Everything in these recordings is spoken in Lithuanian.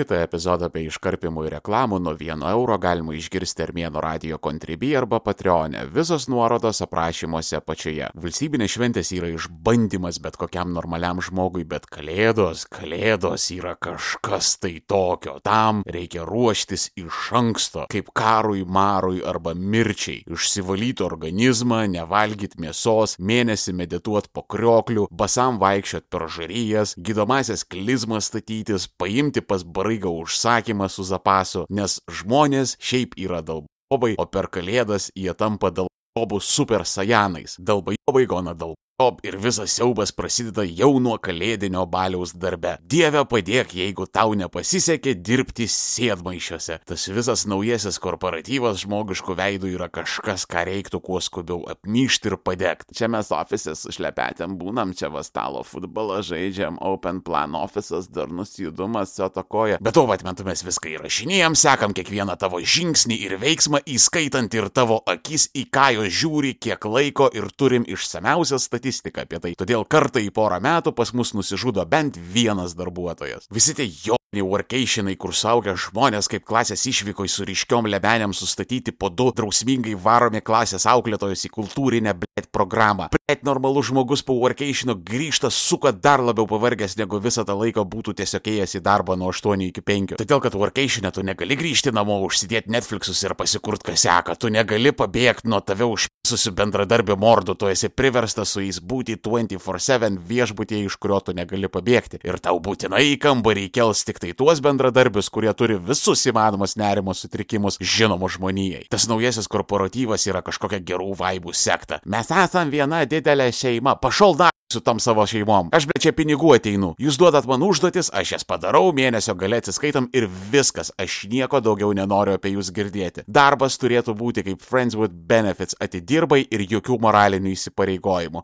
Šitą epizodą bei iškarpimų ir reklamų nuo 1 euro galima išgirsti Armėno radio kontribį arba Patreonė. Visos nuorodos aprašymuose apačioje. Valstybinės šventės yra išbandymas bet kokiam normaliam žmogui, bet kalėdos, kalėdos yra kažkas tai tokio. Tam reikia ruoštis iš anksto, kaip karui, marui arba mirčiai. Išsivalyti organizmą, nevalgyti mėsos, mėnesį medituoti po krioklių, basam vaikščioti per žaryjas, gydomasias klizmas statytis, paimti pas baraigą užsakymą su zapasu, nes žmonės šiaip yra dalbobai, o per kalėdas jie tampa dalbobų super sajanais. Dalbai gona dalbobai. Ir visas siaubas prasideda jau nuo kalėdinio baliaus darbe. Dieve padėk, jeigu tau nepasisekė dirbti sėdmaišiuose. Tas visas naujasis korporatyvas žmogiškų veidų yra kažkas, ką reiktų kuo skubiau apmyšti ir padegti. Čia mes ofisės užlepetėm būnam, čia va stalo futbolą žaidžiam, open plan ofisas, darnus judumas, atakoja. Bet to vat metu mes viską įrašinėjom, sekam kiekvieną tavo žingsnį ir veiksmą, įskaitant ir tavo akis, į ką jo žiūri, kiek laiko ir turim išsameusią statistiką statistiką apie tai. Todėl kartą į porą metų pas mus nusižudo bent vienas darbuotojas. Visi tie joni workationai, kur saugia žmonės kaip klasės išvyko su ryškiom lebenėm sustatyti po du drausmingai varomi klasės auklėtojus į kultūrinę blėt programą. Blėt normalus žmogus po workationo grįžta suka dar labiau pavargęs, negu visą tą laiką būtų tiesiog ėjęs į darbą nuo 8 iki 5. Todėl, kad workationė tu negali grįžti namo, užsidėti Netflixus ir pasikurt, kas seka. Tu negali pabėgti nuo tave užpisusių bendradarbio mordų, tu esi priverstas su jais būti 24-7 viešbutėje, iš kurio tu negali pabėgti. Ir tau būtinai į kambarį kels tik tai tuos bendradarbius, kurie turi visus įmanomus nerimo sutrikimus žinomų žmonijai. Tas naujasis korporatyvas yra kažkokia gerų vaibų sekta. Mes esam viena didelė šeima. Pašol da su tom savo šeimom. Aš be čia pinigų ateinu. Jūs duodat man užduotis, aš jas padarau, mėnesio gale atsiskaitom ir viskas. Aš nieko daugiau nenoriu apie jūs girdėti. Darbas turėtų būti kaip Friends with Benefits. Atidirbai ir jokių moralinių įsipareigojimų.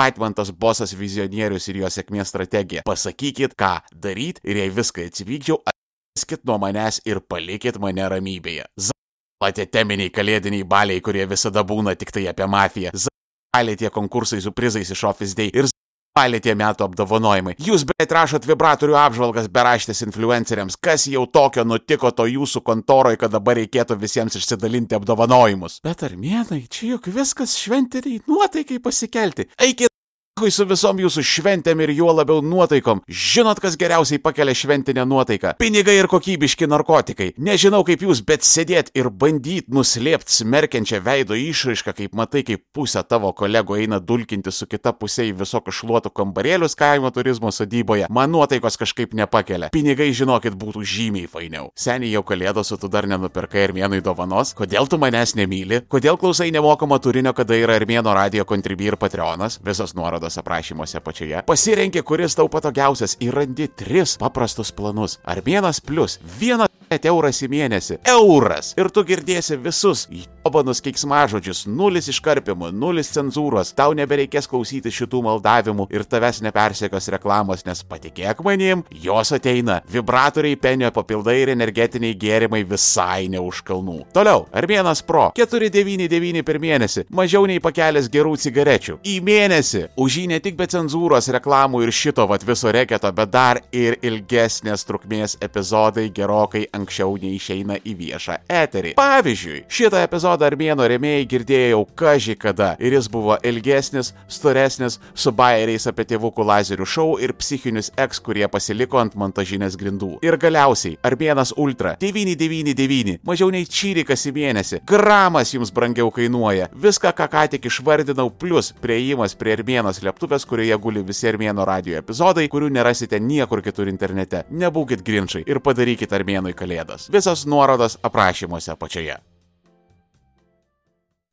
Aitmantas bosas vizionierius ir jo sėkmės strategija. Pasakykit, ką daryti ir jei viską atsivykdžiau, atskit nuo manęs ir palikit mane ramybėje. Zalė teminiai kalėdiniai baliai, kurie visada būna tik tai apie mafiją. Zalė tie konkursai su prizais iš Office Day ir Palė tie metų apdovanojimai. Jūs bet rašot vibratorių apžvalgas beraštės influenceriams. Kas jau tokio nutiko to jūsų kontoroje, kad dabar reikėtų visiems išsidalinti apdovanojimus? Bet armėnai, čia juk viskas šventiniai nuotaikai pasikelti. Eikit Dėkui su visom jūsų šventėm ir juo labiau nuotaikom. Žinot, kas geriausiai pakelia šventinę nuotaiką? Pinigai ir kokybiški narkotikai. Nežinau kaip jūs, bet sėdėt ir bandyt nuslėpti smerkiančią veido išraišką, kaip matai, kaip pusė tavo kolegų eina dulkinti su kita pusė į visokius šluotų kambarėlius kaimo turizmo sodyboje. Man nuotaikos kažkaip nepakelia. Pinigai, žinokit, būtų žymiai fainiau. Seniai jau kalėdos, o tu dar nenupirkai armėnui dovanos. Kodėl tu manęs nemyli? Kodėl klausai nemokamo turinio, kada yra armėno radio kontribi ir patreonas? Visas nuorodas nuorodos aprašymuose apačioje. Pasirenki, kuris tau patogiausias ir randi tris paprastus planus. Armėnas plus vienas euras į mėnesį. Euras! Ir tu girdėsi visus jobanus keiksmažodžius, nulis iškarpimų, nulis cenzūros, tau nebereikės klausyti šitų maldavimų ir tavęs nepersekios reklamos, nes patikėk manim, jos ateina. Vibratoriai, penio papildai ir energetiniai gėrimai visai ne už kalnų. Toliau, Armėnas Pro 499 per mėnesį, mažiau nei pakelės gerų cigarečių. Į mėnesį. Už jį ne tik be cenzūros, reklamų ir šito vat viso reketo, bet dar ir ilgesnės trukmės epizodai gerokai anksčiau neišeina į viešą eterį. Pavyzdžiui, šitą epizodą Armėno remėjai girdėjau kažį kada ir jis buvo ilgesnis, storesnis, su bairiais apie tėvukų lazerių šou ir psichinius eks, kurie pasiliko ant montažinės grindų. Ir galiausiai, Armėnas Ultra 999, mažiau nei čyrikas į mėnesį, gramas jums brangiau kainuoja. Viską, ką ką tik išvardinau, plus prieimas prie Armėnos slėptuvės, kurioje guli visi Armėno radio epizodai, kurių nerasite niekur kitur internete. Nebūkit grinčiai ir padarykit Armėnui kalėdas. Visos nuorodos aprašymuose apačioje.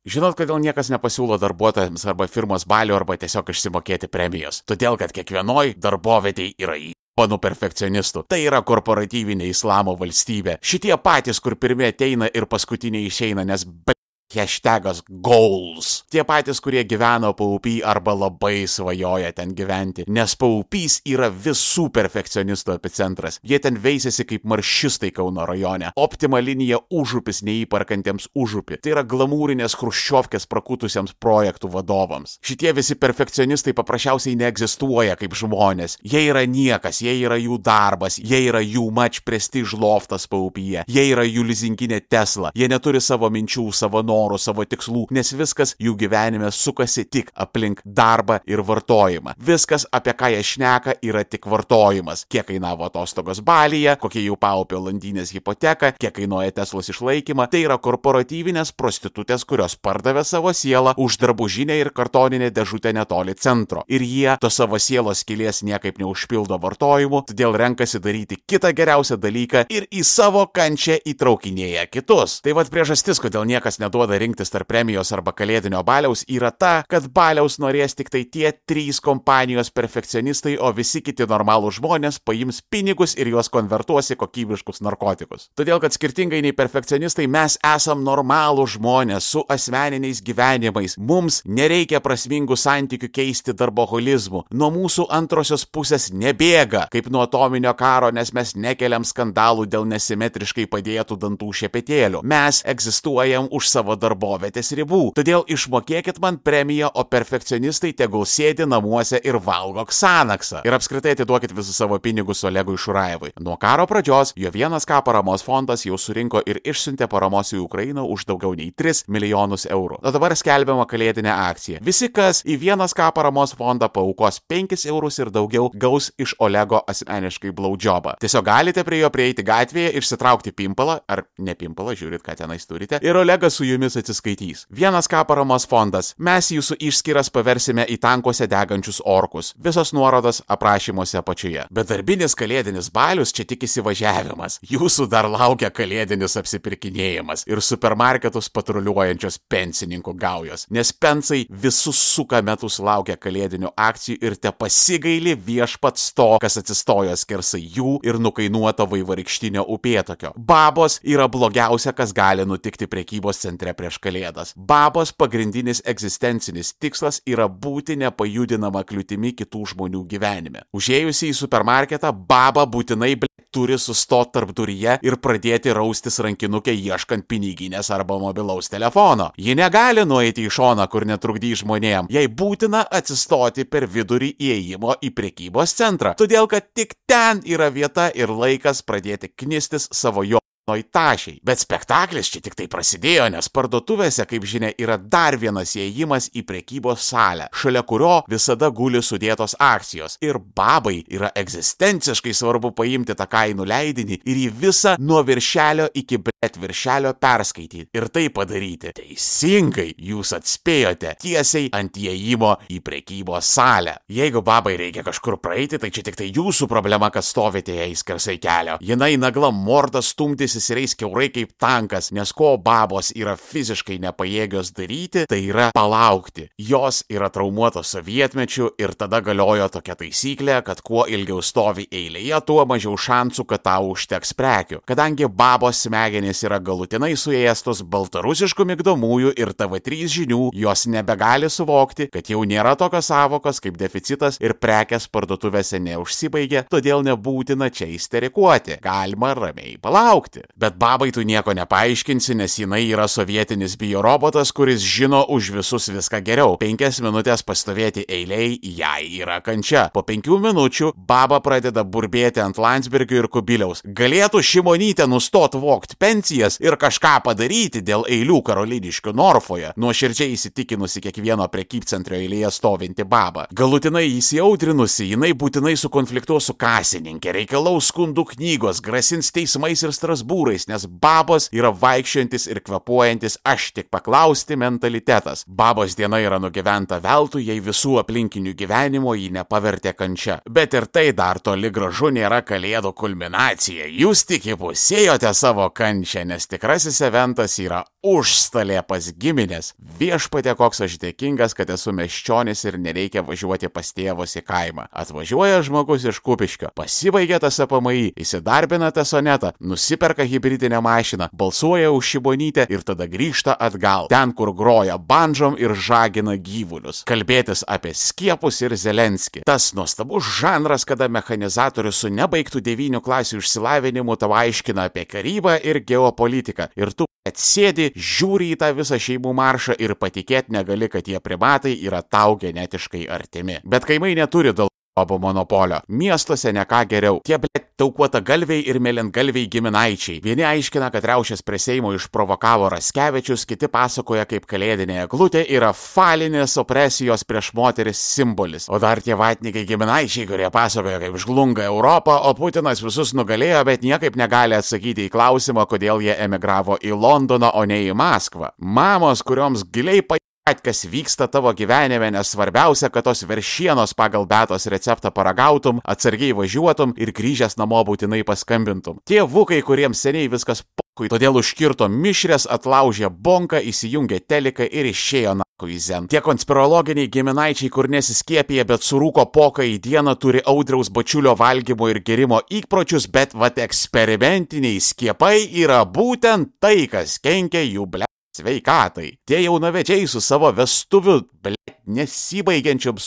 Žinot, kodėl niekas nepasiūlo darbuotojams arba firmos balių arba tiesiog išsimokėti premijos? Todėl, kad kiekvienoj darbovietėje yra įpanų perfekcionistų. Tai yra korporatyvinė islamo valstybė. Šitie patys, kur pirmie ateina ir paskutiniai išeina, nes be hashtagas goals. Tie patys, kurie gyveno paupy arba labai svajoja ten gyventi, nes paupys yra visų perfekcionistų epicentras. Jie ten veisėsi kaip maršistai Kauno rajone. Optima linija užupis neįparkantiems užupį. Tai yra glamūrinės hruščiovkės prakutusiems projektų vadovams. Šitie visi perfekcionistai paprasčiausiai neegzistuoja kaip žmonės. Jie yra niekas, jie yra jų darbas, jie yra jų mač prestiž loftas paupyje, jie yra jų lizinkinė Tesla, jie neturi savo minčių, savo norų, savo tikslų, nes viskas jų gyvenime sukasi tik aplink darbą ir vartojimą. Viskas, apie ką jie šneka, yra tik vartojimas. Kiek kainavo atostogos balyje, kokie jų paupio landynės hipoteka, kiek kainuoja Teslos išlaikymą, tai yra korporatyvinės prostitutės, kurios pardavė savo sielą už drabužinę ir kartoninę dėžutę netoli centro. Ir jie to savo sielos kilės niekaip neužpildo vartojimu, todėl renkasi daryti kitą geriausią dalyką ir į savo kančią įtraukinėja kitus. Tai vad priežastis, kodėl niekas neduoda rinktis tarp premijos arba kalėdinio baliaus, yra ta, kad baliaus norės tik tai tie trys kompanijos perfekcionistai, o visi kiti normalų žmonės paims pinigus ir juos konvertuos į kokybiškus narkotikus. Todėl, kad skirtingai nei perfekcionistai mes esam normalų žmonės su asmeniniais gyvenimais. Mums nereikia prasmingų santykių keisti darboholizmu. Nuo mūsų antrosios pusės nebėga, kaip nuo atominio karo, nes mes nekeliam skandalų dėl nesimetriškai padėtų dantų šepetėlių. Mes egzistuojam už savo darbovietės ribų. Todėl išmokėkit man premiją, o perfekcionistai tegul sėdi namuose ir valgo Xanaxą. Ir apskritai atiduokit visus savo pinigus Olegui Šuraevui. Nuo karo pradžios jo vienas ką paramos fondas jau surinko ir išsiuntė paramos į Ukrainą už daugiau nei 3 milijonus eurų. O dabar skelbiama kalėdinė akcija. Visi, kas į vienas ką paramos fondą paukos 5 eurus ir daugiau, gaus iš Olego asmeniškai blaudžiobą. Tiesiog galite prie jo prieiti gatvėje, išsitraukti pimpalą, ar ne pimpalą, žiūrit, ką tenais turite, ir Olegas su jumis atsiskaitys. Vienas ką paramos fondas. Mes jūsų išskiras paversime į tankuose degančius orkus. Visos nuorodos aprašymuose apačioje. Bet darbinis kalėdinis balius čia tik įsivažiavimas. Jūsų dar laukia kalėdinis apsipirkinėjimas ir supermarketus patruliuojančios pensininkų gaujos. Nes pensai visus suka metus laukia kalėdinių akcijų ir te pasigaili viešpats to, kas atsistojo skersai jų ir nukainuoto vaivarykštinio upėtokio. Babos yra blogiausia, kas gali nutikti prekybos centre prieš kalėdas. Babos pagrindinis egzistencinis tikslas yra būti nepajudinama kliūtimi kitų žmonių gyvenime. Užėjusi į supermarketą, baba būtinai ble, turi sustoti tarp duryje ir pradėti raustis rankinukę ieškant piniginės arba mobilaus telefono. Ji negali nueiti į šoną, kur netrukdy žmonėm. Jai būtina atsistoti per vidurį įėjimo į prekybos centrą, todėl kad tik ten yra vieta ir laikas pradėti knistis savo jo Noitašiai. Bet spektaklis čia tik tai prasidėjo, nes parduotuvėse, kaip žinia, yra dar vienas įėjimas į prekybos salę, šalia kurio visada guli sudėtos akcijos. Ir babai yra egzistenciškai svarbu paimti tą kainų leidinį ir jį visą nuo viršelio iki bet viršelio perskaityti. Ir tai padaryti teisingai jūs atspėjote tiesiai ant įėjimo į prekybos salę. Jeigu babai reikia kažkur praeiti, tai čia tik tai jūsų problema, kad stovite jai skersai kelio. Jinai nagla morda stumtis įsireis keurai kaip tankas, nes ko babos yra fiziškai nepajėgios daryti, tai yra palaukti. Jos yra traumuotos sovietmečių ir tada galiojo tokia taisyklė, kad kuo ilgiau stovi eilėje, tuo mažiau šansų, kad tau užteks prekių. Kadangi babos smegenys yra galutinai suėstos baltarusiškų migdomųjų ir TV3 žinių, jos nebegali suvokti, kad jau nėra tokios savokos kaip deficitas ir prekes parduotuvėse neužsibaigia, todėl nebūtina čia isterikuoti. Galima ramiai palaukti. Bet babai tu nieko nepaaiškinsi, nes jinai yra sovietinis biorobotas, kuris žino už visus viską geriau. Penkias minutės pastovėti eiliai jai yra kančia. Po penkių minučių baba pradeda burbėti ant Landsbergio ir Kubiliaus. Galėtų šimonytė nustot vokti pensijas ir kažką padaryti dėl eilių karoliniškių Norfoje, nuoširdžiai įsitikinusi kiekvieno prekybcentrio eilėje stovinti baba. Galutinai įsiaudrinusi, jinai būtinai sukonfliktuos su kasininkė, reikalaus skundų knygos, grasins teismais ir Strasbūrais, nes babos yra vaikščiojantis ir kvepuojantis aš tik paklausti mentalitetas. Babos diena yra nugyventa veltui, jei visų aplinkinių gyvenimo jį nepavertė kančia. Bet ir tai dar toli gražu nėra kalėdų kulminacija. Jūs tik įpusėjote savo kančią, nes tikrasis eventas yra užstalė pas giminės. Viešpatė, koks aš dėkingas, kad esu meščionis ir nereikia važiuoti pas tėvus į kaimą. Atvažiuoja žmogus iš kupiškio, pasibaigia tas apamai, įsidarbina tą sonetą, nusiperka hybridinę mašiną, balsuoja už šibonytę ir tada grįžta atgal, ten, kur groja bandžom ir žagina gyvulius. Kalbėtis apie skiepus ir Zelenskį. Tas nuostabus žanras, kada mechanizatorius su nebaigtų devynių klasių išsilavinimu tau aiškina apie karybą ir geopolitiką. Ir tu atsėdi, žiūri į tą visą šeimų maršą ir patikėti negali, kad tie primatai yra tau genetiškai artimi. Bet kaimai neturi dėl Obo monopolio. Miestuose ne ką geriau. Tie blėt taukuota galviai ir mėlyngalviai giminaičiai. Vieni aiškina, kad riaušės prie Seimo išprovokavo Raskevičius, kiti pasakoja, kaip kalėdinė eglutė yra falinės opresijos prieš moteris simbolis. O dar tie vatnikai giminaičiai, kurie pasakoja, kaip žlunga Europą, o Putinas visus nugalėjo, bet niekaip negali atsakyti į klausimą, kodėl jie emigravo į Londoną, o ne į Maskvą. Mamos, kurioms giliai pa kas vyksta tavo gyvenime, nes svarbiausia, kad tos veršienos pagal betos receptą paragautum, atsargiai važiuotum ir grįžęs namo būtinai paskambintum. Tie vukai, kuriems seniai viskas pokui, todėl užkirto mišrės, atlaužė bonką, įsijungė teliką ir išėjo na. Zen. Tie konspirologiniai giminaičiai, kur nesiskiepija, bet surūko poką į dieną, turi audriaus bačiulio valgymo ir gerimo įpročius, bet vat eksperimentiniai skiepai yra būtent tai, kas kenkia jų ble sveikatai. Tie jaunavedžiai su savo vestuvių, ble, nesibaigiančiam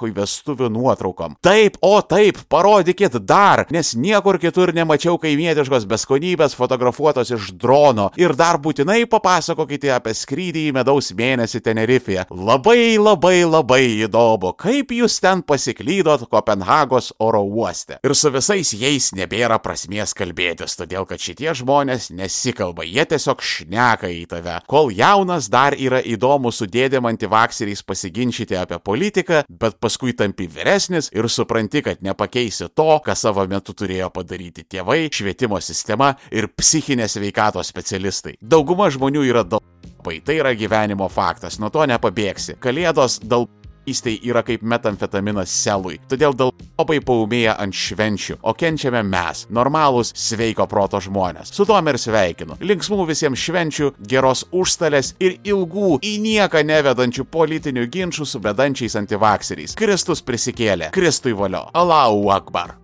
sukahui vestuvių nuotraukom. Taip, o taip, parodykit dar, nes niekur kitur nemačiau kaimietiškos beskonybės fotografuotos iš drono. Ir dar būtinai papasakokite apie skrydį į medaus mėnesį Tenerifėje. Labai labai labai įdomu, kaip jūs ten pasiklydot Kopenhagos oro uoste. Ir su visais jais nebėra prasmės kalbėtis, todėl kad šitie žmonės nesikalba, jie tiesiog šneka į tave. Kol jaunas dar yra įdomu su dėdėm antivakseriais pasiginčyti apie politiką, bet paskui tampi vyresnis ir supranti, kad nepakeisi to, ką savo metu turėjo padaryti tėvai, švietimo sistema ir psichinės veikatos specialistai. Dauguma žmonių yra dalpai, tai yra gyvenimo faktas, nuo to nepabėgsi. Kalėdos dalpai Įstai yra kaip metamfetaminas selui, todėl dėl labai paumėja ant švenčių, o kenčiame mes, normalūs sveiko proto žmonės. Su tom ir sveikinu. Linksmų visiems švenčių, geros užstalės ir ilgų į nieką nevedančių politinių ginčių su bedančiais antivakseriais. Kristus prisikėlė, Kristui valio. Allahu Akbar.